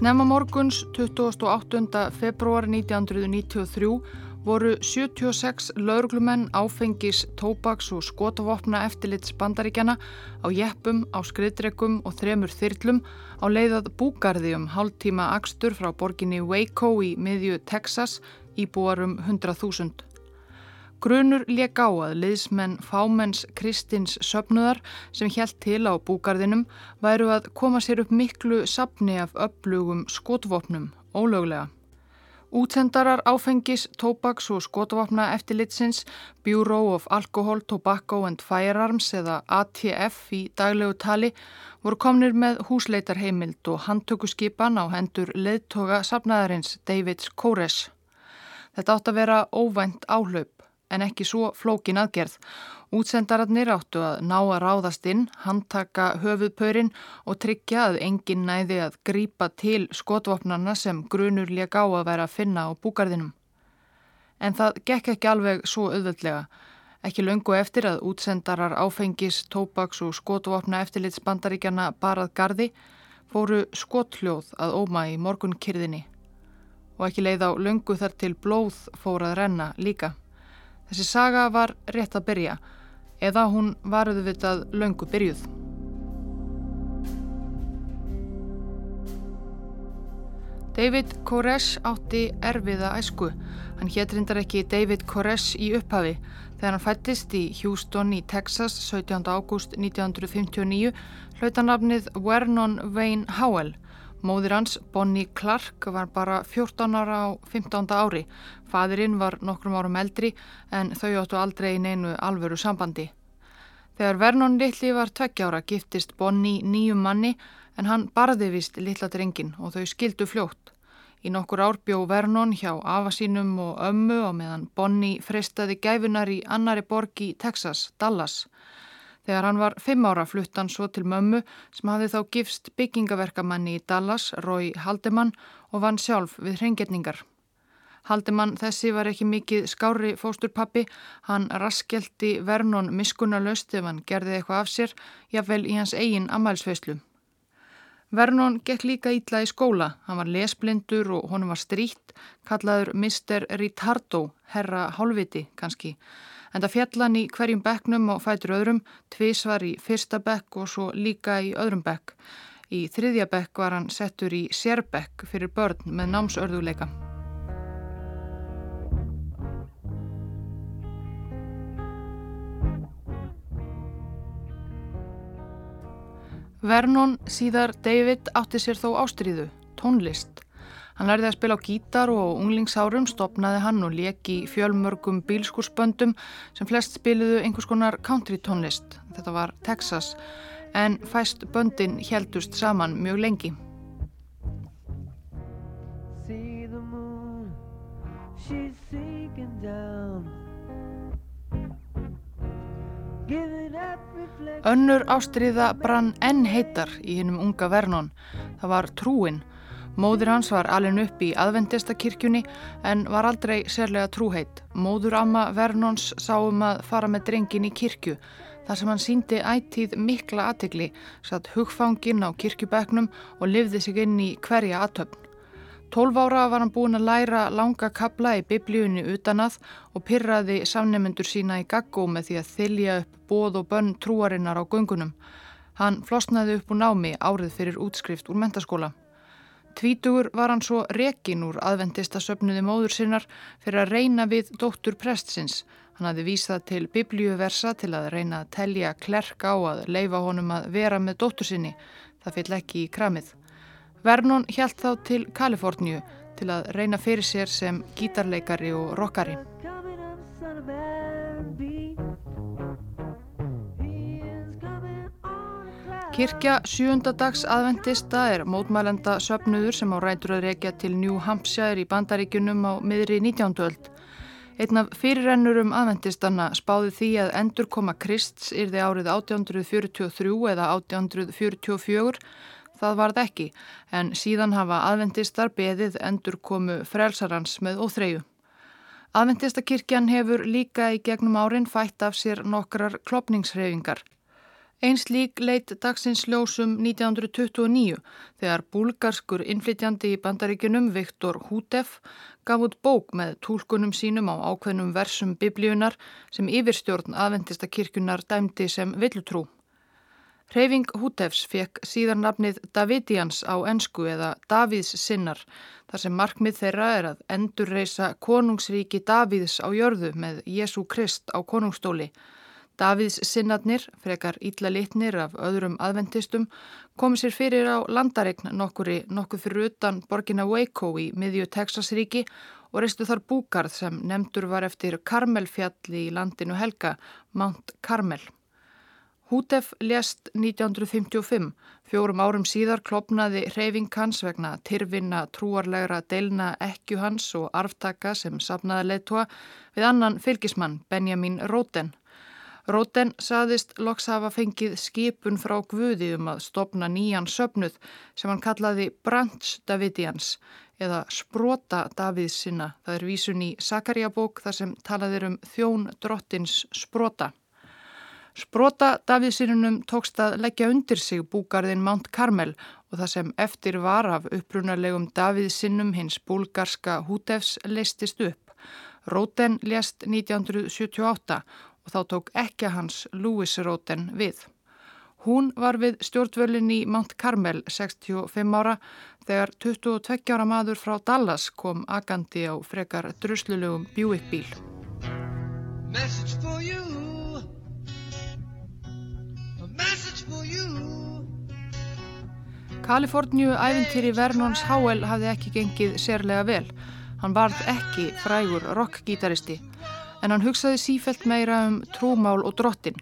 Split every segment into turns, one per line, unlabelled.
Snemma morguns 28. februar 1993 voru 76 lauruglumenn áfengis, tóbaks og skotavopna eftirlits bandaríkjana á jeppum, á skriðdregum og þremur þyrlum á leiðað búgarði um hálftíma akstur frá borginni Waco í miðju Texas í búarum 100.000. Grunur leik á að liðsmenn fámenns Kristins söpnuðar sem hjælt til á búgarðinum væru að koma sér upp miklu sapni af upplugum skotvopnum, ólöglega. Útsendarar áfengis, tóbaks og skotvopna eftirlitsins Bureau of Alcohol, Tobacco and Firearms eða ATF í daglegu tali voru komnir með húsleitarheimild og handtökuskipan á hendur leðtoga sapnaðarins Davids Kores. Þetta átt að vera óvænt áhlaup en ekki svo flókin aðgerð. Útsendararnir áttu að ná að ráðast inn, handtaka höfuðpörin og tryggja að engin næði að grípa til skotvopnarna sem grunur lék á að vera að finna á búgarðinum. En það gekk ekki alveg svo auðvöldlega. Ekki löngu eftir að útsendarar áfengis, tópaks og skotvopna eftirlitsbandaríkjana barað gardi fóru skottljóð að óma í morgunkyrðinni og ekki leið á löngu þar til blóð fórað renna líka. Þessi saga var rétt að byrja eða hún varuðu vitað löngu byrjuð. David Koresh átti erfiða æsku. Hann hétrindar ekki David Koresh í upphafi. Þegar hann fættist í Houston í Texas 17. ágúst 1959 hlautanafnið Vernon Wayne Howell Móðir hans, Bonnie Clark, var bara 14 ára á 15. ári. Fadurinn var nokkrum árum eldri en þau áttu aldrei í neinu alvöru sambandi. Þegar Vernon Lilli var tveggjára giftist Bonnie nýjum manni en hann barði vist lilla drengin og þau skildu fljótt. Í nokkur ár bjó Vernon hjá afasínum og ömmu og meðan Bonnie freystaði gæfunar í annari borg í Texas, Dallas. Þegar hann var fimm ára flutt hann svo til mömmu sem hafði þá gifst byggingaverkamanni í Dallas, Rói Haldemann og vann sjálf við hreingetningar. Haldemann þessi var ekki mikið skári fósturpappi, hann raskelti Vernon miskunalöst ef hann gerði eitthvað af sér, jáfnvel í hans eigin ammælsfeyslu. Vernon gekk líka ítla í skóla, hann var lesblindur og honum var stríkt, kallaður Mr. Ritardo, herra hálfviti kannski, en það fjallan í hverjum bekknum og fætur öðrum, tvísvar í fyrsta bekk og svo líka í öðrum bekk. Í þriðja bekk var hann settur í sérbekk fyrir börn með námsörðuleika. Vernon síðar David átti sér þó ástriðu, tónlist. Hann lærði að spila á gítar og unglingsárum stopnaði hann og leki fjölmörgum bílskursböndum sem flest spiliðu einhvers konar country tónlist. Þetta var Texas en fæst böndin heldust saman mjög lengi. Önnur ástriða brann enn heitar í hennum unga Vernon. Það var trúin Móður hans var alveg upp í aðvendistakirkjunni en var aldrei sérlega trúheit. Móður amma Vernons sáum að fara með drengin í kirkju þar sem hann síndi ættíð mikla aðtegli, satt hugfangin á kirkjubeknum og livði sig inn í hverja aðtöfn. Tólf ára var hann búin að læra langa kabla í biblíunni utanað og pyrraði samnefnendur sína í gaggó með því að þylja upp bóð og bönn trúarinnar á gungunum. Hann flosnaði upp úr námi árið fyrir útskrift úr mentaskóla. Tvítugur var hann svo rekin úr aðvendista söpnuði móður sinnar fyrir að reyna við dóttur prestsins. Hann hafði vísað til biblíuversa til að reyna að telja klerk á að leifa honum að vera með dóttur sinni. Það fyll ekki í kramið. Vernon hjælt þá til Kaliforníu til að reyna fyrir sér sem gítarleikari og rockari. Kirkja sjöndadags aðventista er mótmælenda söpnuður sem á rætur að reykja til New Hampshire í bandaríkunum á miðri 19. öld. Einn af fyrirrennurum aðventistanna spáði því að endur koma Krists yrði árið 1843 eða 1844. Það varð ekki en síðan hafa aðventistar beðið endur komu frelsarans með óþreyju. Aðventistakirkjan hefur líka í gegnum árin fætt af sér nokkrar klopningshreyfingar. Eins lík leitt dagsins ljósum 1929 þegar búlgarskur innflytjandi í bandaríkunum Viktor Hútef gaf út bók með tólkunum sínum á ákveðnum versum biblíunar sem yfirstjórn aðvendista kirkunar dæmdi sem villutrú. Hreyfing Hútefs fekk síðan nafnið Davidians á ensku eða Davíðs sinnar þar sem markmið þeirra er að endurreisa konungsríki Davíðs á jörðu með Jésu Krist á konungstóli Davíðs sinnatnir, frekar ítla litnir af öðrum aðventistum, komi sér fyrir á landaregn nokkuri nokkuð fyrir utan borgina Waco í miðju Texasríki og reistu þar búgarð sem nefndur var eftir Karmelfjalli í landinu Helga, Mount Carmel. Hútef lést 1955, fjórum árum síðar klopnaði hreyfing hans vegna tyrfinna trúarlegra deilna ekju hans og arftaka sem sapnaði leittóa við annan fylgismann Benjamin Róten. Róten saðist loks hafa fengið skipun frá Guði um að stopna nýjan söpnuð sem hann kallaði Branch Davidians eða Sprota Davids sinna. Það er vísun í Sakarjabók þar sem talaðir um þjón drottins Sprota. Sprota Davidsinnunum tókst að leggja undir sig búgarðin Mount Carmel og það sem eftir var af upprunarlegum Davidsinnum hins búlgarska hútefs leistist upp. Róten lést 1978 og þá tók ekki hans Louis Roten við. Hún var við stjórnvölin í Mount Carmel 65 ára þegar 22 ára maður frá Dallas kom agandi á frekar druslulegum Buick bíl. Kaliforníu æfintýri Vernons Howell hafði ekki gengið sérlega vel. Hann varð ekki frægur rockgítaristi en hann hugsaði sífelt meira um trúmál og drottin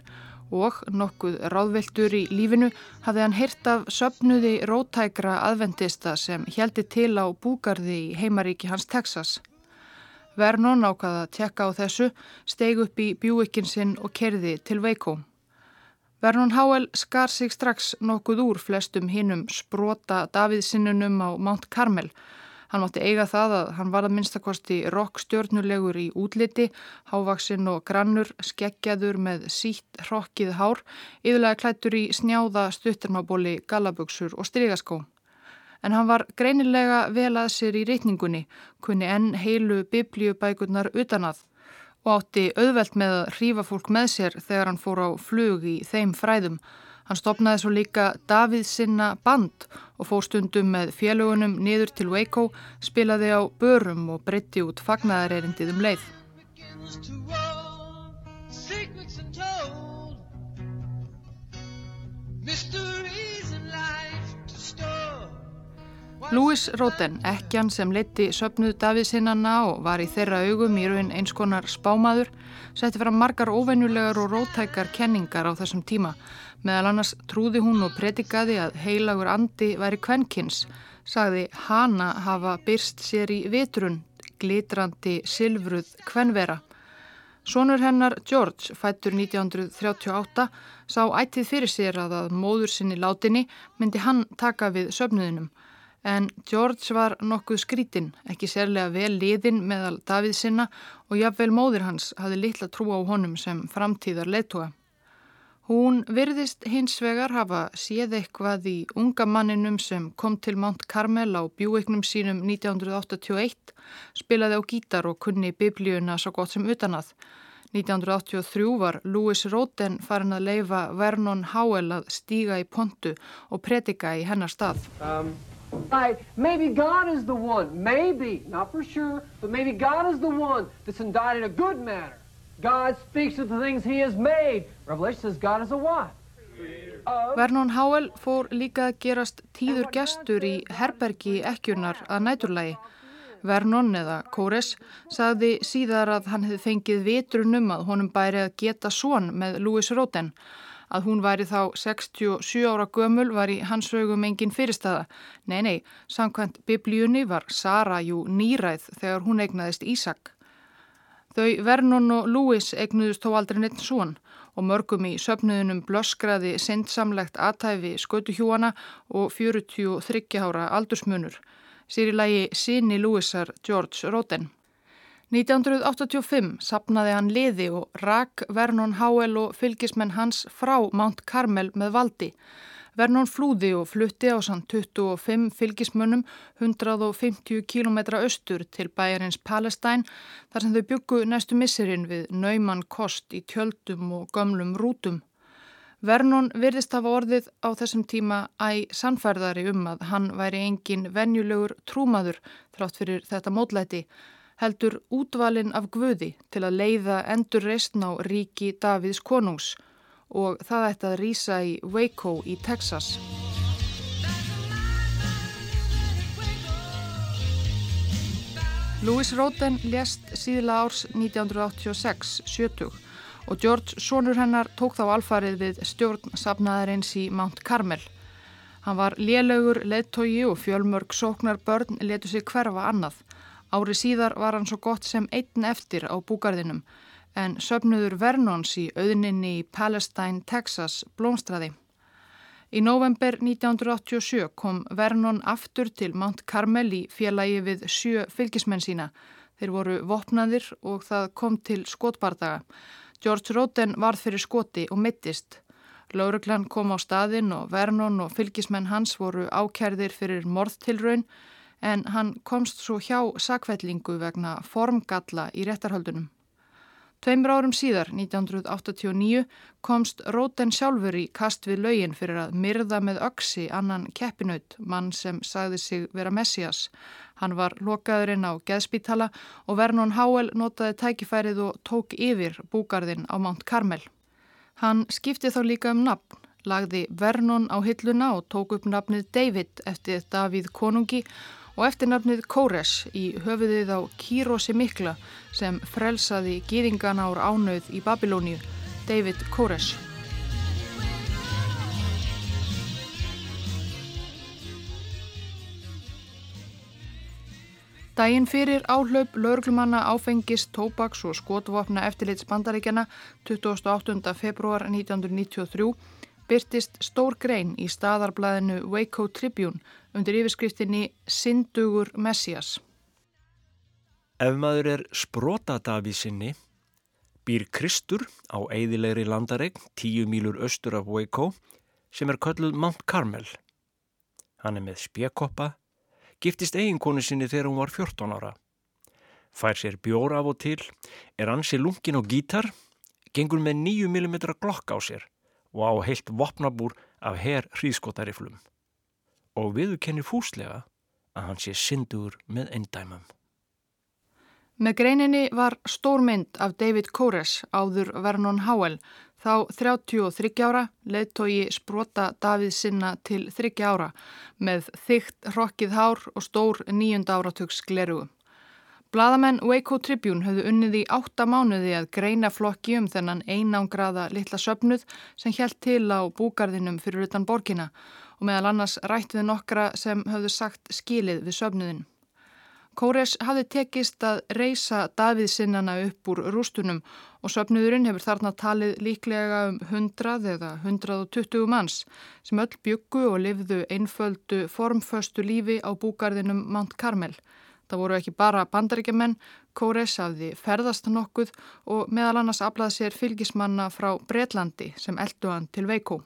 og nokkuð ráðveldur í lífinu hafði hann hirt af söpnuði rótækra aðvendista sem heldi til á búgarði í heimaríki hans Texas. Vernon ákvaða að tekka á þessu, steig upp í bjúikinn sinn og kerði til Veikó. Vernon Howell skar sig strax nokkuð úr flestum hinnum sprota Davíðsinnunum á Mount Carmel Hann mátti eiga það að hann var að minnstakosti rockstjörnulegur í útliti, hávaksinn og grannur, skeggjaður með sítt hrokkið hár, yfirlega klættur í snjáða stuttarmabóli, galaböksur og strygaskó. En hann var greinilega vel að sér í reytningunni, kunni enn heilu biblíubækurnar utanað og átti auðvelt með að hrífa fólk með sér þegar hann fór á flug í þeim fræðum. Hann stopnaði svo líka Davíð sinna band og fór stundum með félugunum niður til Waco, spilaði á börum og breytti út fagnaðarerindið um leið. Louis Roden, ekkjan sem leti söpnuð Davíðsinnanna og var í þeirra augum í raun eins konar spámaður, setti fram margar óvennulegar og rótækar kenningar á þessum tíma Meðal annars trúði hún og predikaði að heilagur andi væri kvenkins, sagði hana hafa byrst sér í vitrun, glitrandi silfruð kvenvera. Sónur hennar George, fættur 1938, sá ættið fyrir sér að að móður sinni látinni myndi hann taka við söfnuðinum. En George var nokkuð skrítinn, ekki sérlega vel liðinn meðal Davíð sinna og jafnvel móður hans hafði litla trú á honum sem framtíðar leittóa. Hún virðist hins vegar hafa séð eitthvað í unga manninum sem kom til Mount Carmel á bjúeiknum sínum 1981, spilaði á gítar og kunni biblíuna svo gott sem utanað. 1983 var Louis Roden farin að leifa Vernon Howell að stíga í pontu og predika í hennar stað. Um, right. Maybe God is the one, maybe, not for sure, but maybe God is the one that's indicted a good manner. God speaks of the things he has made. Revelation says God is a what? Vernon Howell fór líka að gerast tíður gestur í herbergi ekkjunar að næturlægi. Vernon eða Kóres sagði síðar að hann hefði fengið vitrunum að honum bæri að geta svon með Louis Roden. Að hún væri þá 67 ára gömul var í hans sögum engin fyrirstaða. Nei, nei, samkvæmt biblíunni var Sara jú nýræð þegar hún eignaðist Ísak. Þau Vernon og Louis eignuðust þó aldrei neitt svon og mörgum í söpnuðunum blöskraði sindsamlegt aðtæfi skötuhjúana og 43 ára aldursmunur. Sér í lagi síni Louisar George Roden. 1985 sapnaði hann liði og rak Vernon Howell og fylgismenn hans frá Mount Carmel með valdi. Vernon flúði og flutti á sann 25 fylgismönnum 150 km austur til bæjarins Palestine þar sem þau byggu næstu missurinn við nauman kost í tjöldum og gömlum rútum. Vernon virðist hafa orðið á þessum tíma æg sannfærðari um að hann væri engin venjulegur trúmaður þrátt fyrir þetta mótlæti heldur útvalin af Guði til að leiða endur reistn á ríki Davids konungs og það ætti að rýsa í Waco í Texas. Louis Roden lést síðla árs 1986, 70 og George Sonur hennar tók þá alfarið við stjórn safnaðarins í Mount Carmel. Hann var lélögur, leittógi og fjölmörg sóknar börn letu sig hverfa annað. Ári síðar var hann svo gott sem einn eftir á búgarðinum en söpnuður Vernons í auðninni í Palestine, Texas blómstraði. Í november 1987 kom Vernon aftur til Mount Carmel í félagi við sjö fylgismenn sína. Þeir voru vopnaðir og það kom til skotbardaga. George Roden varð fyrir skoti og mittist. Lauruglan kom á staðin og Vernon og fylgismenn hans voru ákærðir fyrir morðtilraun en hann komst svo hjá sakvellingu vegna formgalla í réttarhaldunum. Tveimur árum síðar, 1989, komst Róten sjálfur í kast við laugin fyrir að myrða með öksi annan keppinaut, mann sem sagði sig vera Messias. Hann var lokaðurinn á geðspítala og Vernon Howell notaði tækifærið og tók yfir búgarðin á Mount Carmel. Hann skipti þá líka um nafn, lagði Vernon á hilluna og tók upp nafnið David eftir Davíð konungi og eftirnafnið Kóres í höfuðið á Kírosi Mikla sem frelsaði gýðingan ár ánauð í Babilóniu, David Kóres. Dægin fyrir áhlaup laurglumanna áfengis, tóbaks og skotvopna eftirlits bandaríkjana 28. februar 1993 byrtist stór grein í staðarblæðinu Waco Tribune undir yfirskriftinni Sindugur Messias.
Ef maður er sprotadafi sinni, býr Kristur á eigðilegri landaregn tíu mílur austur af Waco sem er kölluð Mount Carmel. Hann er með spjekkoppa, giftist eiginkonu sinni þegar hún var 14 ára. Fær sér bjór af og til, er ansi lungin og gítar, gengur með 9 mm glokk á sér og á heilt vopnabúr af herr hríðskotariflum og viðu kennir fúslega að hann sé syndur með eindæmum.
Með greininni var stór mynd af David Kores áður Vernon Howell þá 33 ára leðtogi sprota Davíð sinna til 30 ára með þygt hrokkið hár og stór nýjunda áratugs glerugu. Blaðamenn Waco Tribune höfðu unnið í átta mánuði að greina flokki um þennan einangraða litla söpnuð sem helt til á búgarðinum fyrir utan borgina og meðal annars rætt við nokkra sem höfðu sagt skilið við söpnuðin. Kóres hafði tekist að reysa Davíðsinnana upp úr rústunum og söpnuðurinn hefur þarna talið líklega um 100 eða 120 manns sem öll byggu og lifðu einföldu formföstu lífi á búgarðinum Mount Carmel. Það voru ekki bara bandaríkjaman, Kóres hafði ferðast nokkuð og meðal annars aflaði sér fylgismanna frá Breitlandi sem eldu hann til Veikó.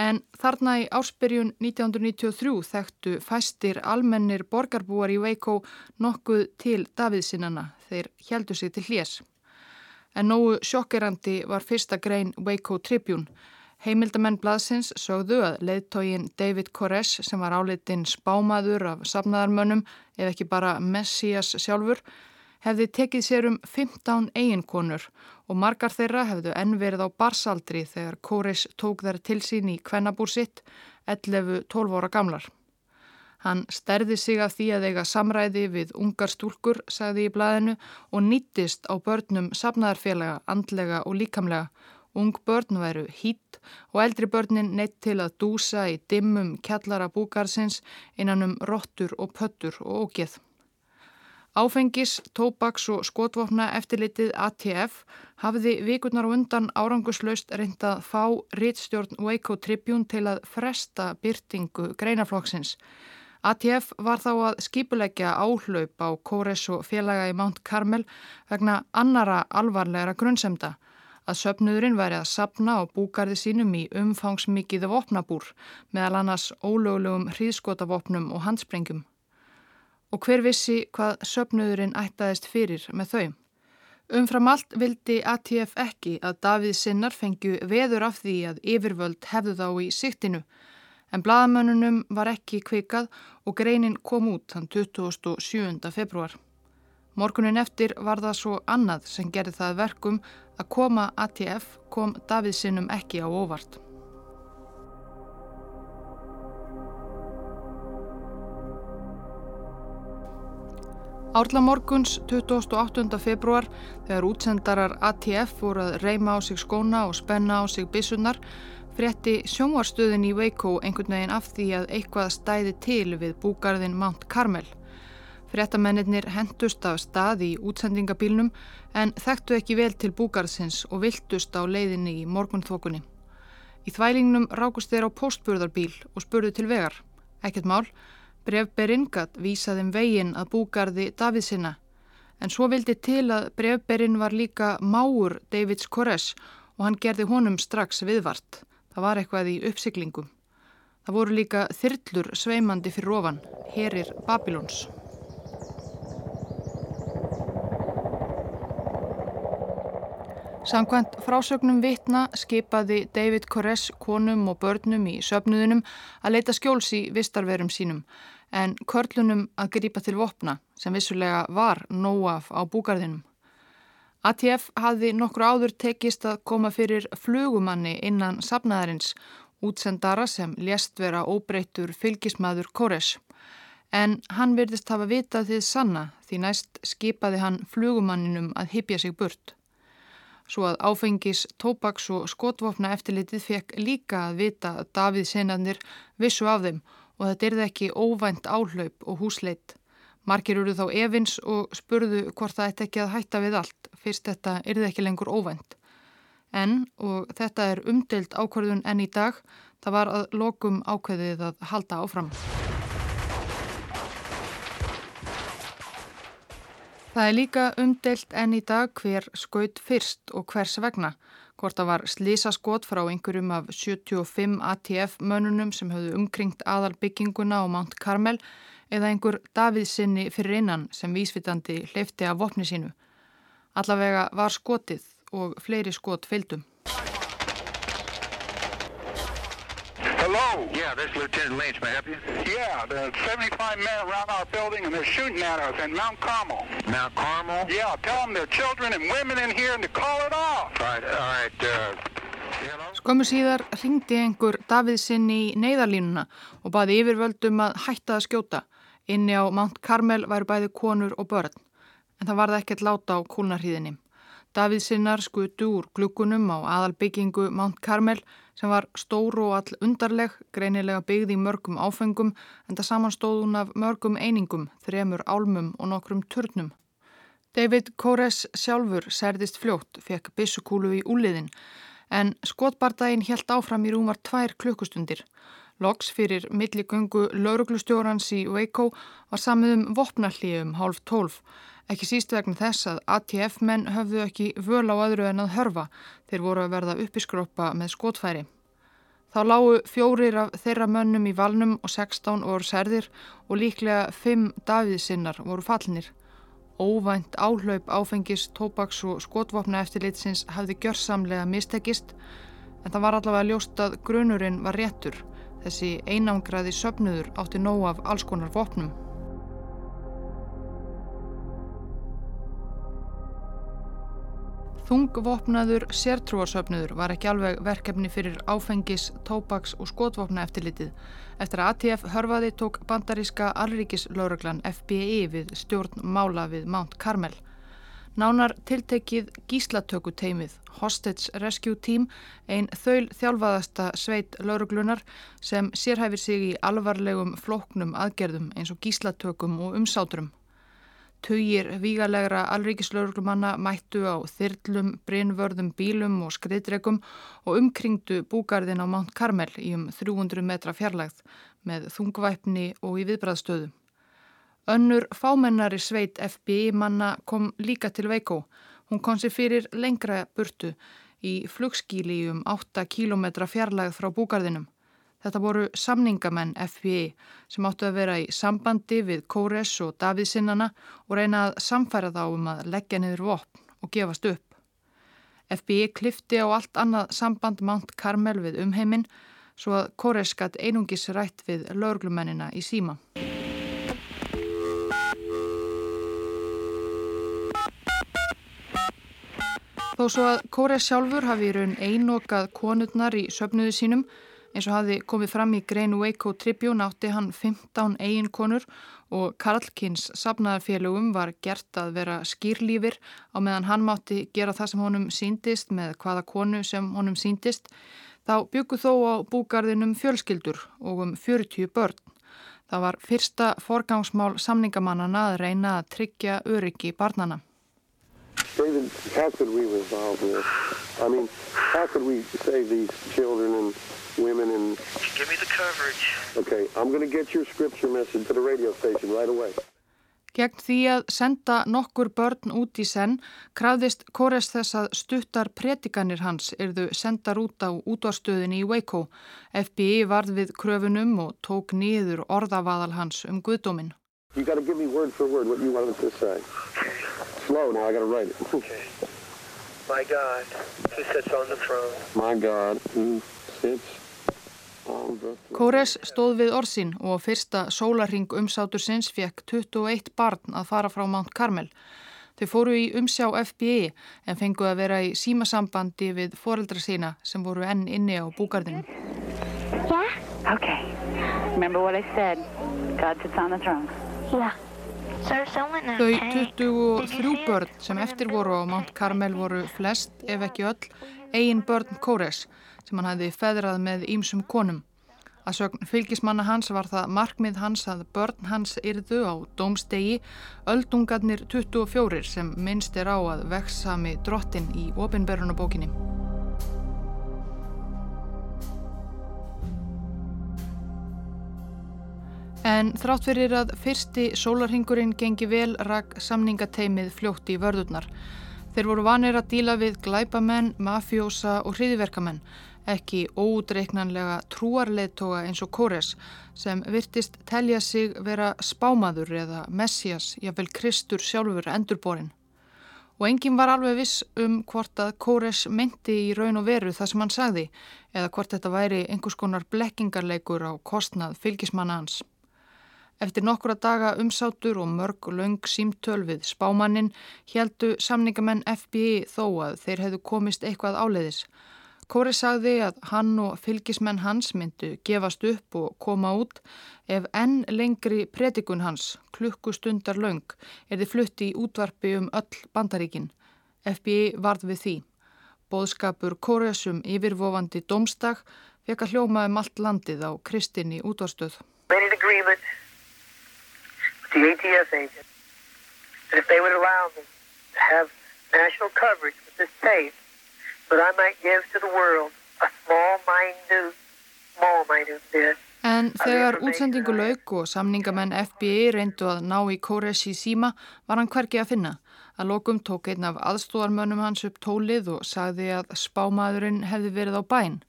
En þarna í áspyrjun 1993 þekktu fæstir almennir borgarbúar í Veikó nokkuð til Davíðsinnana þeir heldu sig til hljés. En nógu sjokkerandi var fyrsta grein Veikó Tribune Heimildamenn blaðsins sögðu að leiðtógin David Koresh sem var álitinn spámaður af safnaðarmönnum ef ekki bara Messias sjálfur hefði tekið sér um 15 eiginkonur og margar þeirra hefðu enn verið á barsaldri þegar Koresh tók þær til sín í kvennabúr sitt 11-12 ára gamlar. Hann sterði sig af því að eiga samræði við ungar stúlkur, sagði í blaðinu, og nýttist á börnum safnaðarfélaga, andlega og líkamlega Ung börn væru hýtt og eldri börnin neitt til að dúsa í dimmum kjallara búkarsins innan um rottur og pöttur og ógeð. Áfengis, tóbaks og skotvopna eftirlitið ATF hafiði vikurnar og undan áranguslaust reyndað fá rittstjórn Waco Tribune til að fresta byrtingu greinaflokksins. ATF var þá að skipuleggja áhlaup á Kóres og félaga í Mount Carmel vegna annara alvarlegra grunnsemda að söpnuðurinn væri að sapna á búgarði sínum í umfangsmikið vopnabúr meðal annars ólögulegum hríðskotavopnum og handsprengjum. Og hver vissi hvað söpnuðurinn ættaðist fyrir með þau? Umfram allt vildi ATF ekki að Davíð Sinnar fengju veður af því að yfirvöld hefðu þá í siktinu En bladamönnunum var ekki kvikað og greinin kom út þann 27. februar. Morgunin eftir var það svo annað sem gerði það verkum að koma ATF kom Davíð sinnum ekki á óvart. Árla morguns 28. februar þegar útsendarar ATF voru að reyma á sig skóna og spenna á sig bissunar frétti sjónvarstöðin í Waco einhvern veginn af því að eitthvað stæði til við búgarðin Mount Carmel. Fréttamennir hendust af stað í útsendingabílnum en þekktu ekki vel til búgarðsins og viltust á leiðinni í morgunþokunni. Í þvælingnum rákust þeir á postburðarbíl og spurðu til vegar. Ekkert mál, bref Beringat vísaði um veginn að búgarði Davidsina en svo vildi til að brefberinn var líka máur Davids Kores og hann gerði honum strax viðvart. Það var eitthvað í uppsiklingum. Það voru líka þyrllur sveimandi fyrir ofan, herir Babilóns. Samkvæmt frásögnum vitna skipaði David Koresh konum og börnum í söpnuðunum að leita skjóls í vistarverum sínum en körlunum að gripa til vopna sem vissulega var nóaf á búgarðinum. ATF hafði nokkru áður tekist að koma fyrir flugumanni innan sapnaðarins, útsendara sem lést vera óbreytur fylgismadur Kóres. En hann verðist hafa vitað því sanna því næst skipaði hann flugumanninum að hypja sig burt. Svo að áfengis, tópaks og skotvopna eftirlitið fekk líka að vita að Davíð senarnir vissu af þeim og þetta er ekki óvænt áhlaup og húsleit. Markir eru þá evins og spurðu hvort það ætti ekki að hætta við allt, fyrst þetta yrði ekki lengur óvænt. En, og þetta er umdelt ákvarðun enn í dag, það var að lokum ákveðið að halda áfram. Það er líka umdelt enn í dag hver skaut fyrst og hvers vegna. Hvort það var slísaskot frá einhverjum af 75 ATF mönnunum sem höfðu umkringt aðal bygginguna á Mount Carmel eða einhver Davíðsynni fyrir innan sem vísvitandi hleyfti af vopni sínu. Allavega var skotið og fleiri skot fylgdum.
Hello? Yeah, this is Lieutenant Lynch. May I help you? Yeah, there's 75 men around our building and they're shooting at us in Mount Carmel.
Mount Carmel?
Yeah, tell them there are children and women in here and to call it off.
All right, all right, uh...
Skömmu síðar ringdi einhver Davíðsinn í neyðarlínuna og baði yfirvöldum að hætta að skjóta. Inni á Mount Carmel væru bæði konur og börn, en það varði ekkert láta á kúlnarhíðinni. Davíð sinnar skutu úr glukkunum á aðalbyggingu Mount Carmel sem var stóru og all undarleg, greinilega byggði í mörgum áfengum en það samanstóð hún af mörgum einingum, þremur álmum og nokkrum turnum. David Kores sjálfur særðist fljótt, fekk bissukúlu í úliðin en skotbardaginn helt áfram í rúmar tvær klukkustundir. Loks fyrir milligöngu lauruglustjórans í Waco var samið um vopnallíum hálf tólf. Ekki síst vegna þess að ATF menn höfðu ekki völ á öðru en að hörfa þeir voru að verða uppiskrópa með skotfæri. Þá lágu fjórir af þeirra mönnum í valnum og 16 voru særðir og líklega 5 davíðsinnar voru fallinir. Óvænt áhlaup áfengis, tópaks og skotvopna eftirlitsins hafði gjörsamlega mistekist en það var allavega ljóst að grunurinn var réttur. Þessi einangraði söpnuður átti nóg af alls konar vopnum. Þungvopnaður sértrúarsöpnuður var ekki alveg verkefni fyrir áfengis, tópaks og skotvopna eftirlitið. Eftir að ATF hörfaði tók bandaríska alríkislauraglan FBI við stjórn mála við Mount Carmel. Nánar tiltekið gíslatökuteimið Hostage Rescue Team, einn þaul þjálfaðasta sveit lauruglunar sem sérhæfir sig í alvarlegum flóknum aðgerðum eins og gíslatökum og umsáturum. Tugir vígalegra alríkislauruglumanna mættu á þyrlum, brinnvörðum, bílum og skriðdregum og umkringdu búgarðin á Mount Carmel í um 300 metra fjarlægð með þungvæpni og í viðbræðstöðu. Önnur fámennari sveit FBI manna kom líka til Veikó. Hún kom sér fyrir lengra burtu í flugskíli um 8 km fjarlægð frá búgarðinum. Þetta voru samningamenn FBI sem áttu að vera í sambandi við Kóres og Davíðsinnana og reyna að samfæra þá um að leggja niður vopn og gefast upp. FBI klifti á allt annað samband Mount Carmel við umheiminn svo að Kóres gatt einungis rætt við lögurglumennina í síma. Þó svo að Kóres sjálfur hafi í raun einokað konurnar í söpnuðu sínum Eins og hafi komið fram í Grein Waco Tribune átti hann 15 eiginkonur og Karlkins safnaðarfélögum var gert að vera skýrlífir á meðan hann mátti gera það sem honum síndist með hvaða konu sem honum síndist. Þá byggu þó á búgarðinum fjölskyldur og um 40 börn. Það var fyrsta forgangsmál samningamannana að reyna að tryggja öryggi barnana.
David, how could we resolve this? I mean, how could we save these children and women and...
Give me the coverage.
Okay, I'm going to get your scripture message to the radio station right away.
Gegn því að senda nokkur börn út í senn krafðist Kores þess að stuttar predikanir hans erðu sendar út á útvarstöðinni í Waco. FBI varð við kröfunum og tók nýður orðavaðal hans um guðdóminn.
You got to give me word for word what you wanted to say. Slow now, I got to write it.
Okay. My God, who sits on the throne.
My God, who sits
Kóres stóð við orðsinn og fyrsta sólarring umsátur sinns fekk 21 barn að fara frá Mount Carmel. Þau fóru í umsjá FBI en fengu að vera í símasambandi við foreldra sína sem voru enn inni á búgardinu.
Yeah?
Okay. Remember what I said. God sits on the throne.
Yeah.
Þau 23 börn sem eftir voru á Mount Carmel voru flest, ef ekki öll, eigin börn Kóres sem hann hefði feðrað með ímsum konum. Að sögn fylgismanna hans var það markmið hans að börn hans yrðu á dómstegi öldungarnir 24 sem minnst er á að vexsami drottin í ofinberunabókinni. En þrátt fyrir að fyrsti sólarhingurinn gengi vel rak samningateimið fljótt í vörðurnar. Þeir voru vanir að díla við glæpamenn, mafjósa og hriðiverkamenn ekki ódreiknanlega trúarleðtoga eins og Kóres sem virtist telja sig vera spámaður eða messias, jáfnvel Kristur sjálfur endurborin. Og enginn var alveg viss um hvort að Kóres meinti í raun og veru það sem hann sagði eða hvort þetta væri einhvers konar blekkingarleikur á kostnað fylgismanna hans. Eftir nokkura daga umsátur og mörg laung símtöl við spámannin heldu samningamenn FBI þó að þeir hefðu komist eitthvað áleiðis Kóri sagði að hann og fylgismenn hans myndu gefast upp og koma út ef enn lengri predikun hans, klukkustundar laung, er þið flutti í útvarpi um öll bandaríkin. FBI varð við því. Bóðskapur Kóriasum yfirvofandi domstag fekk að hljóma um allt landið á kristinni útvarstöð.
Made an agreement with the ATF agent that I might give to the world a small minute, small minute bit.
En þegar útsendingu lauk og samningamenn FBI reyndu að ná í Kóres í síma var hann hverki að finna. Að lokum tók einn af aðstóðarmönnum hans upp tólið og sagði að spámaðurinn hefði verið á bæn.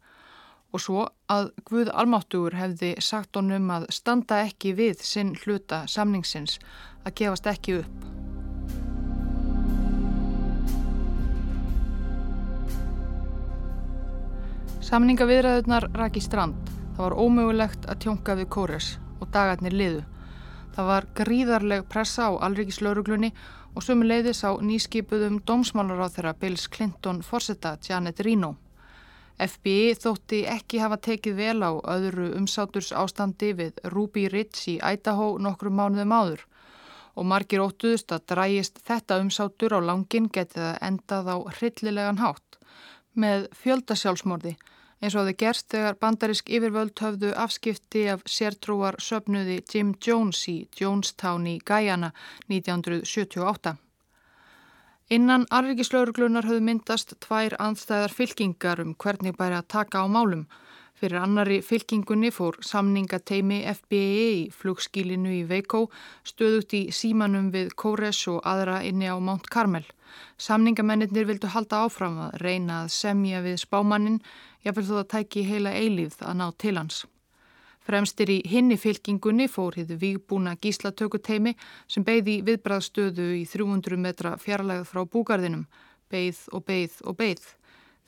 Og svo að Guð Almáttugur hefði sagt honum að standa ekki við sinn hluta samningsins, að gefast ekki upp. Samningaviðræðunar rak í strand. Það var ómögulegt að tjónka við kóres og dagarnir liðu. Það var gríðarleg pressa á alrikislauruglunni og sömu leiðis á nýskipuðum dómsmálar á þeirra Bills Clinton forsetta Janet Reno. FBI þótti ekki hafa tekið vel á öðru umsáturs ástandi við Ruby Ridge í Idaho nokkru mánuðum áður og margir óttuðust að drægist þetta umsátur á langin getið að endað á hryllilegan hátt með fjöldasjálfsmorði eins og það gerst þegar bandarisk yfirvöld höfðu afskipti af sértrúar söpnuði Jim Jones í Jonestown í Guyana 1978. Innan arrikislauruglunar höfðu myndast tvær anstæðar fylkingar um hvernig bæri að taka á málum. Fyrir annari fylkingunni fór samningateimi FBI í flugskílinu í Veiko stöðugt í símanum við Kóres og aðra inni á Mount Carmel. Samningamennir vildu halda áfram að reyna að semja við spámannin, jáfnvel þó að tæki heila eilíð að ná til hans. Fremstir í hinni fylkingunni fór hitt vígbúna gíslatökuteimi sem beigði viðbræðstöðu í 300 metra fjarlægð frá búgarðinum, beigð og beigð og beigð.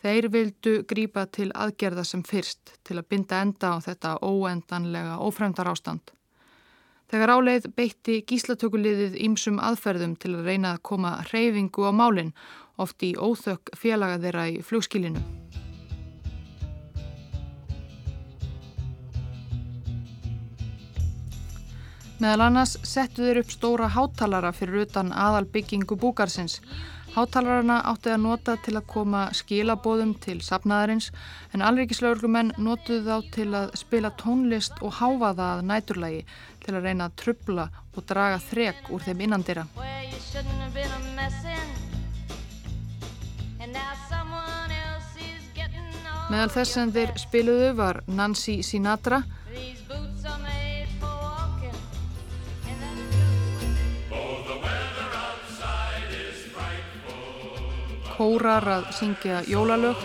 Þeir vildu grípa til aðgerða sem fyrst til að binda enda á þetta óendanlega ófremdar ástand. Þegar áleið beitti gíslatökuliðið ímsum aðferðum til að reyna að koma reyfingu á málinn, oft í óþökk félaga þeirra í flugskilinu. Meðal annars settu þeir upp stóra hátalara fyrir utan aðal byggingu búkarsins Hátalarana átti að nota til að koma skilabóðum til sapnaðarins en alrikiðslaugumenn notuðu þá til að spila tónlist og háfa það að næturlægi til að reyna að trubla og draga þrek úr þeim innandira. Meðal þess sem þeir spiluðu var Nancy Sinatra kórar að syngja jólalög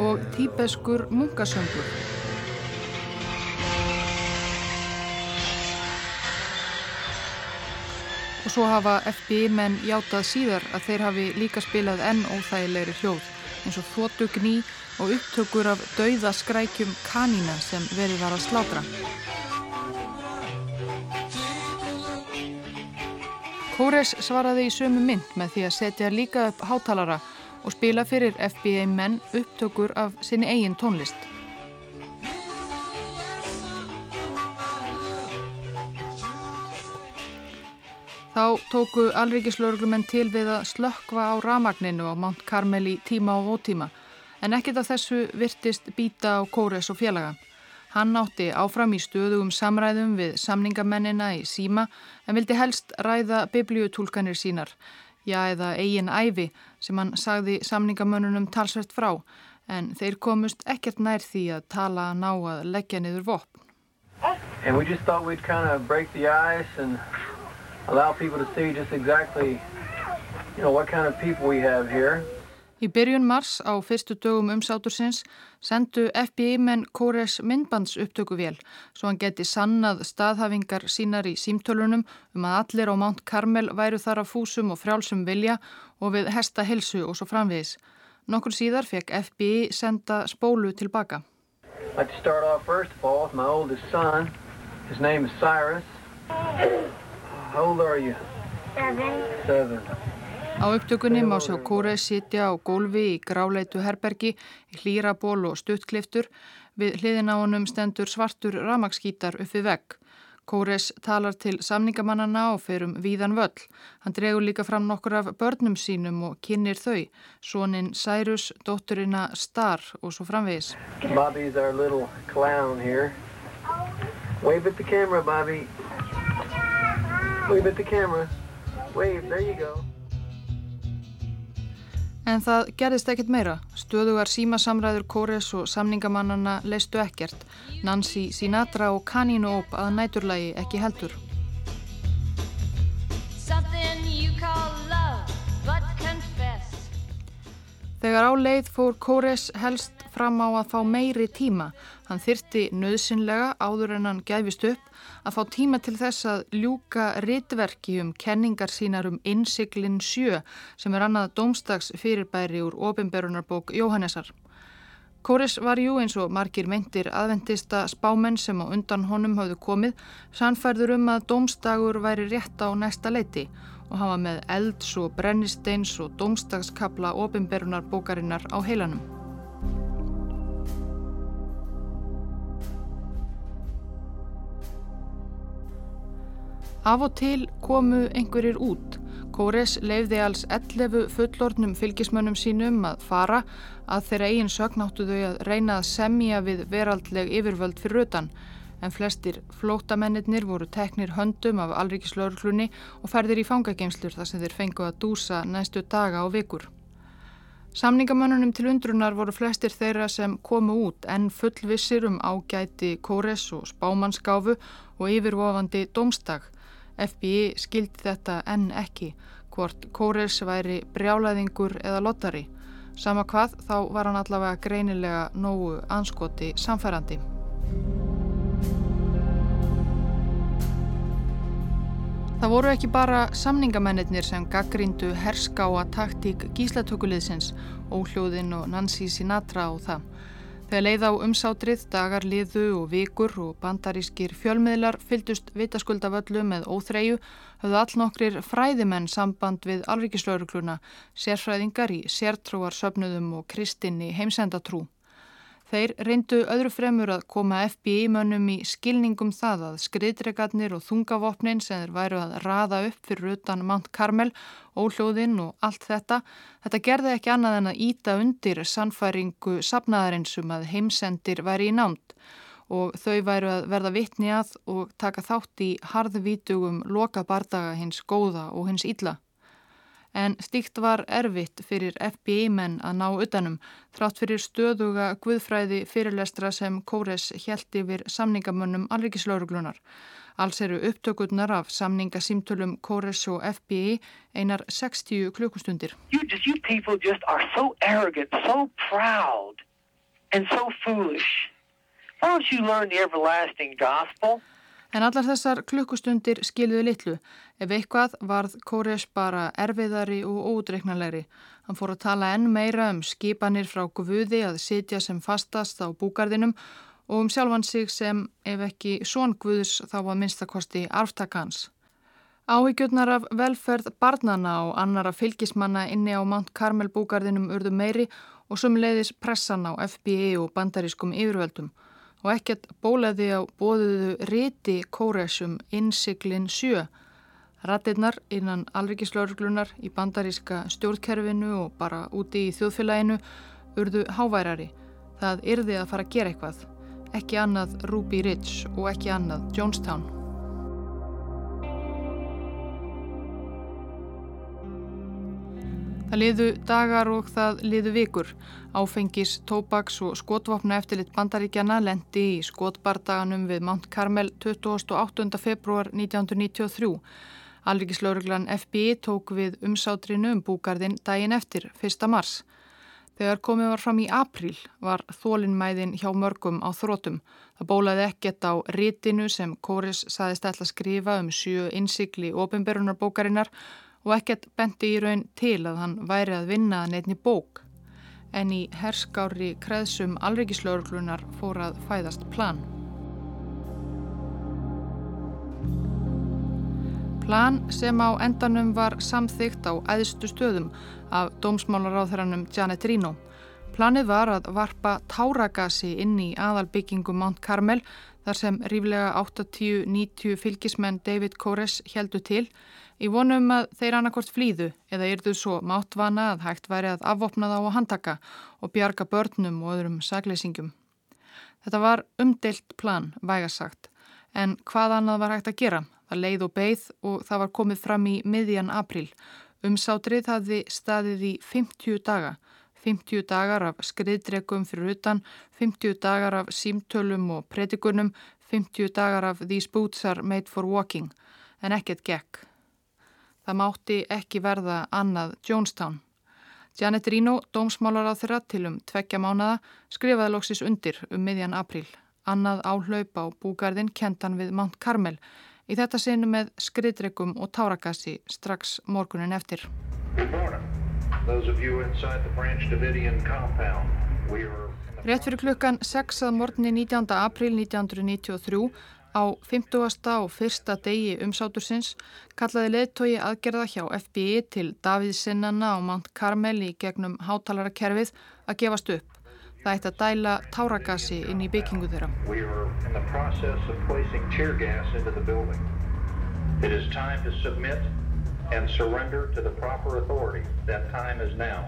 og tíbeskur munkasöngur. Og svo hafa FBI menn játað síðar að þeir hafi líka spilað enn óþægilegri hljóð eins og þóttugni og upptökur af dauðaskrækjum kanína sem verið var að slátra. Kóres svaraði í sömu mynd með því að setja líka upp hátalara og spila fyrir FBI menn upptökur af sinni eigin tónlist. Þá tóku alríkislaurglumenn til við að slökkva á ramagninu á Mount Carmel í tíma og ótíma en ekkit af þessu virtist býta á Kóres og félaga. Hann átti áfram í stöðugum samræðum við samningamennina í síma en vildi helst ræða bibliutúlkanir sínar, já eða eigin æfi sem hann sagði samningamönnunum talsvert frá en þeir komust ekkert nær því að tala ná að leggja niður vopn.
And we just thought we'd kind of break the ice and allow people to see just exactly you know what kind of people we have here.
Í byrjun mars á fyrstu dögum umsátursins sendu FBI-menn Kóres myndbands upptökuvél svo hann geti sannað staðhafingar sínar í símtölunum um að allir á Mount Carmel væru þar af fúsum og frjálsum vilja og við hesta hilsu og svo framviðis. Nokkur síðar fekk FBI senda spólu tilbaka.
I'd like to start off first of all with my oldest son. His name is Cyrus. How old are you?
Seven.
Seven.
Á upptökunni má sjá Kóres sitja á gólfi í gráleitu herbergi, í hlýraból og stuttkliftur. Við hliðin á honum stendur svartur ramagsskítar uppi vegg. Kóres talar til samningamannana og ferum víðan völl. Hann dregur líka fram nokkur af börnum sínum og kynir þau. Sónin Cyrus, dótturina Star og svo framvegis.
Bobby's our little clown here. Wave at the camera, Bobby. Wave at the camera. Wave, there you go.
En það gerðist ekkert meira. Stöðugar símasamræður Kóres og samningamannana leistu ekkert. Nancy Sinatra og Kaninu Óp að næturlægi ekki heldur. Þegar á leið fór Kóres helst fram á að fá meiri tíma. Hann þyrti nöðsynlega áður en hann gæfist upp að fá tíma til þess að ljúka ritverki um kenningar sínar um innsiklinn sjö sem er annað domstags fyrirbæri úr ofinberunarbók Jóhannesar. Kóres var jú eins og margir meintir aðventista spámenn sem á undan honum hafðu komið sannfærður um að domstagur væri rétt á næsta leiti og hafa með elds og brennisteins og domstagskabla ofinberunar bókarinnar á heilanum. Af og til komu einhverjir út. Kóres leifði alls 11 fullornum fylgismönnum sínum að fara að þeirra eigin sögnáttu þau að reyna að semja við veraldleg yfirvöld fyrir utan en flestir flótamennir voru teknir höndum af alríkislauruglunni og ferðir í fangageimslur þar sem þeir fengu að dúsa næstu daga og vikur. Samningamönnunum til undrunar voru flestir þeirra sem komu út en fullvissir um ágæti kóres og spámannskáfu og yfirvofandi domstag. FBI skildi þetta enn ekki, hvort kóres væri brjálaðingur eða lottari. Sama hvað þá var hann allavega greinilega nógu anskoti samfærandi. Það voru ekki bara samningamennir sem gaggríndu herskáa taktík gíslatökuliðsins, Óhljóðinn og Nancy Sinatra og það. Þegar leið á umsátrið, dagar liðu og vikur og bandarískir fjölmiðlar fyldust vitaskuldavöllu með óþreyju höfðu allnokkrir fræðimenn samband við alrikislaurugluna, sérfræðingar í sértrúar söpnuðum og kristinni heimsendatrú. Þeir reyndu öðru fremur að koma FBI mönnum í skilningum það að skriðdregarnir og þungavopnin sem þeir væru að raða upp fyrir utan Mount Carmel, óhljóðinn og allt þetta, þetta gerði ekki annað en að íta undir sannfæringu sapnaðarinsum að heimsendir væri í námt og þau væru að verða vitni að og taka þátt í harðvítugum loka bardaga hins góða og hins illa en stíkt var erfitt fyrir FBI-menn að ná utanum þrátt fyrir stöðuga guðfræði fyrirlestra sem Kóres helt yfir samningamönnum alrikiðslauruglunar. Alls eru upptökurnar af samningasímtölum Kóres og FBI einar 60 klukkustundir. You, you people just are so arrogant, so proud and so foolish. Why don't you learn the everlasting gospel? En allar þessar klukkustundir skiluðu litlu. Ef eitthvað varð Kóres bara erfiðari og ódreiknalegri. Hann fór að tala enn meira um skipanir frá Guði að sitja sem fastast á búgarðinum og um sjálfan sig sem, ef ekki svon Guðs, þá var minnstakosti arftakans. Áhyggjurnar af velferð barnana og annara fylgismanna inni á Mount Carmel búgarðinum urðu meiri og sumleiðis pressan á FBI og bandarískum yfirvöldum og ekkert bólaði á bóðuðu riti kóresum innsiklin sjö. Ratirnar innan alrikislaurglunar í bandaríska stjórnkerfinu og bara úti í þjóðfélaginu urðu háværari. Það yrði að fara að gera eitthvað. Ekki annað Ruby Ridge og ekki annað Jonestown. Það liðu dagar og það liðu vikur. Áfengis, tóbaks og skotvopna eftirlit bandaríkjana lendi í skotbardaganum við Mount Carmel 28. februar 1993. Alrikislauruglan FBI tók við umsátrinu um búgarðin daginn eftir, 1. mars. Þegar komið var fram í april var þólinnmæðin hjá mörgum á þrótum. Það bólaði ekkert á rítinu sem Kóris saðist ætla að skrifa um sjö innsikli ofinberunarbókarinnar og ekkert bendi í raun til að hann væri að vinna nefni bók en í herskári kreðsum alrikislaurglunar fór að fæðast plan. Plan sem á endanum var samþygt á æðstu stöðum af dómsmálaráþaranum Janet Rino. Planið var að varpa táragasi inn í aðalbyggingu Mount Carmel þar sem ríflega 80-90 fylgismenn David Kores heldu til Í vonum að þeir annarkort flýðu eða yrðu svo máttvana að hægt væri að afvopna þá og handtaka og bjarga börnum og öðrum sagleysingum. Þetta var umdelt plan, vægasagt, en hvað annað var hægt að gera? Það leið og beigð og það var komið fram í miðjan april. Umsátrið hafði staðið í 50 daga. 50 dagar af skriðdregum fyrir utan, 50 dagar af símtölum og predikunum, 50 dagar af These Boots are made for walking, en ekkert gekk. Það mátti ekki verða annað Jonestown. Janet Rino, dómsmálar á þeirra til um tveggja mánada, skrifaði loksis undir um miðjan april. Annað áhlaup á búgarðin kentan við Mount Carmel. Í þetta sinu með skriðdregum og táragassi strax morgunin eftir. Rétt fyrir klukkan 6. morgunni 19. april 1993 Á 50. og fyrsta degi umsátursins kallaði leðtogi aðgerða hjá FBI til Davíðsinnana á Mount Carmel í gegnum hátalarakerfið að gefast upp. Það ætti að dæla táragassi inn í byggingu þeirra.
now.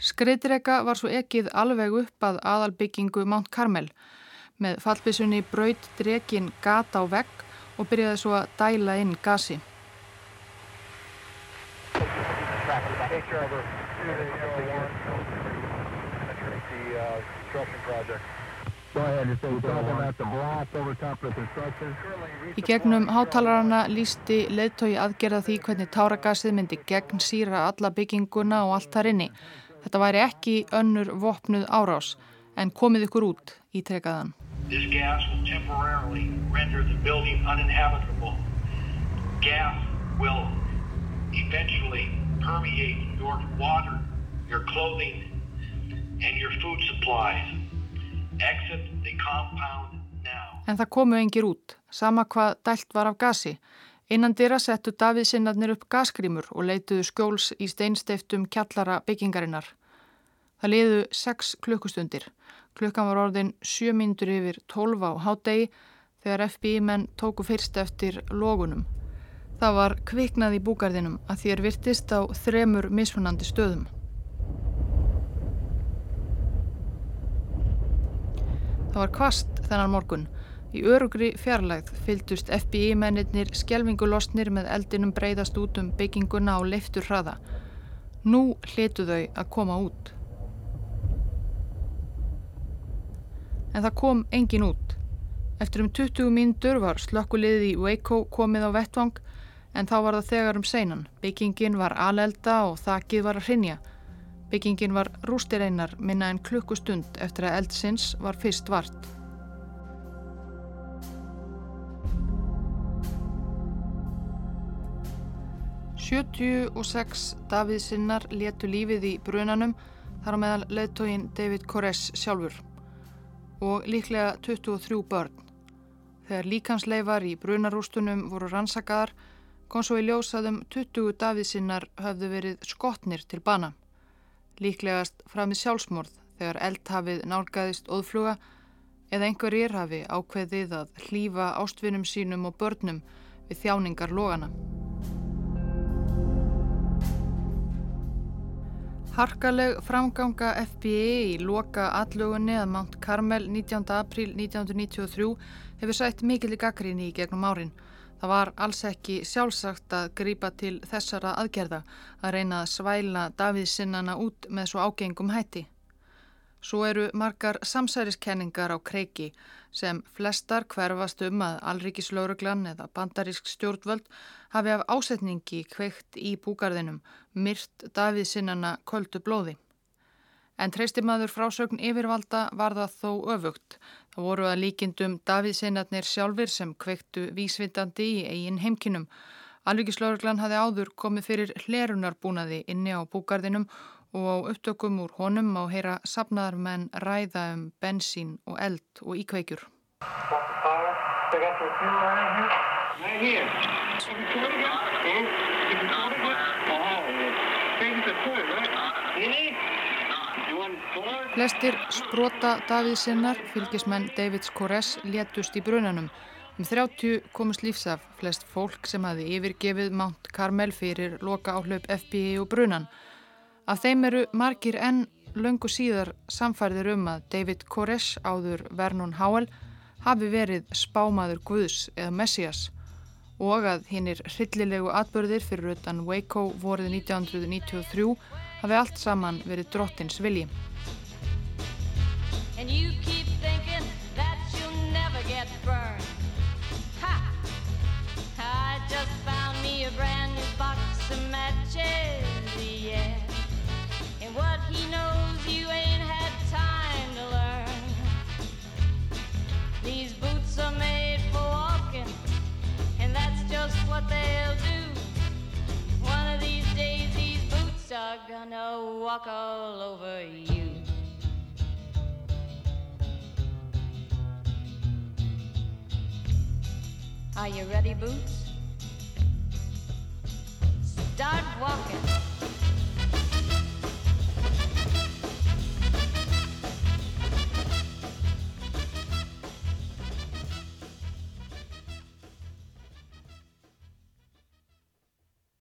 Skreitireka var svo ekkið alveg upp að aðalbyggingu Mount Carmel með fallbissunni braut drekin gata á vegg og byrjaði svo að dæla inn gasi. Í gegnum hátalarana lísti leðtói aðgerða því hvernig táragasið myndi gegn síra alla bygginguna og allt þar inni. Þetta væri ekki önnur vopnuð árás en komið ykkur út í trekaðan. This gas will temporarily render the building uninhabitable. Gas will eventually permeate your water, your clothing, and your food supplies. Exit the compound now. En það komu engir út, sama hvað dælt var af gasi. Innan dyrra settu Davíð sinnarnir upp gasgrímur og leituðu skjóls í steinsteiftum kjallara byggingarinnar. Það liðu sex klukkustundir. Klukkan var orðin sjö myndur yfir tólfa á hádegi þegar FBI menn tóku fyrst eftir logunum. Það var kviknað í búgarðinum að þér virtist á þremur misfunandi stöðum. Það var kvast þennan morgun. Í örugri fjarlægð fylgdust FBI mennir skjelvingulostnir með eldinum breyðast út um bygginguna á leiftur hraða. Nú hlitu þau að koma út. En það kom engin út. Eftir um 20 mínútur var slökkuliðið í Waco komið á vettvang en þá var það þegar um seinan. Byggingin var alelda og þakkið var að hrinja. Byggingin var rústir einar minna en klukkustund eftir að eldsins var fyrst vart. 76 Davíðsinnar letu lífið í brunanum þar á meðal leðtógin David Koresh sjálfur og líklega 23 börn. Þegar líkansleifar í brunarústunum voru rannsakaðar kom svo í ljósaðum 20 Davíðsinnar höfðu verið skotnir til bana. Líklegast framið sjálfsmorð þegar eldhafið nálgæðist óðfluga eða einhverjir hafi ákveðið að hlýfa ástvinum sínum og börnum við þjáningar logana. Harkaleg framganga FBI í loka allögunni að Mount Carmel 19. apríl 1993 hefur sætt mikil í gaggrinni í gegnum árin. Það var alls ekki sjálfsagt að grýpa til þessara aðgerða að reyna að svæla Davíðsinnana út með svo ágengum hætti. Svo eru margar samsæriskenningar á kreiki sem flestar hverfast um að alríkislauruglan eða bandarísk stjórnvöld hafi af ásetningi kveikt í búgarðinum, myrt Davíðsinnana köldu blóði. En treystimaður frásögn yfirvalda var það þó öfugt. Það voru að líkindum Davíðsinnarnir sjálfur sem kveiktu vísvitandi í eigin heimkinum. Alvíkislauruglan hafi áður komið fyrir hlerunarbúnaði inni á búgarðinum og á upptökum úr honum á heyra sapnaðar menn ræða um bensín og eld og íkveikjur. Flestir sprota Davíðsinnar, fylgismenn Davids Kores, létust í brunanum. Um 30 komust lífsaf flest fólk sem hafi yfirgefið Mount Carmel fyrir loka áhlaup FBI og brunan. Af þeim eru margir enn löngu síðar samfærðir um að David Koresh áður Vernon Howell hafi verið spámaður Guðs eða Messias og að hinnir hryllilegu atbörðir fyrir utan Waco vorið 1993 hafi allt saman verið drottins vilji. What they'll do. One of these days, these boots are gonna walk all over you. Are you ready, Boots? Start walking.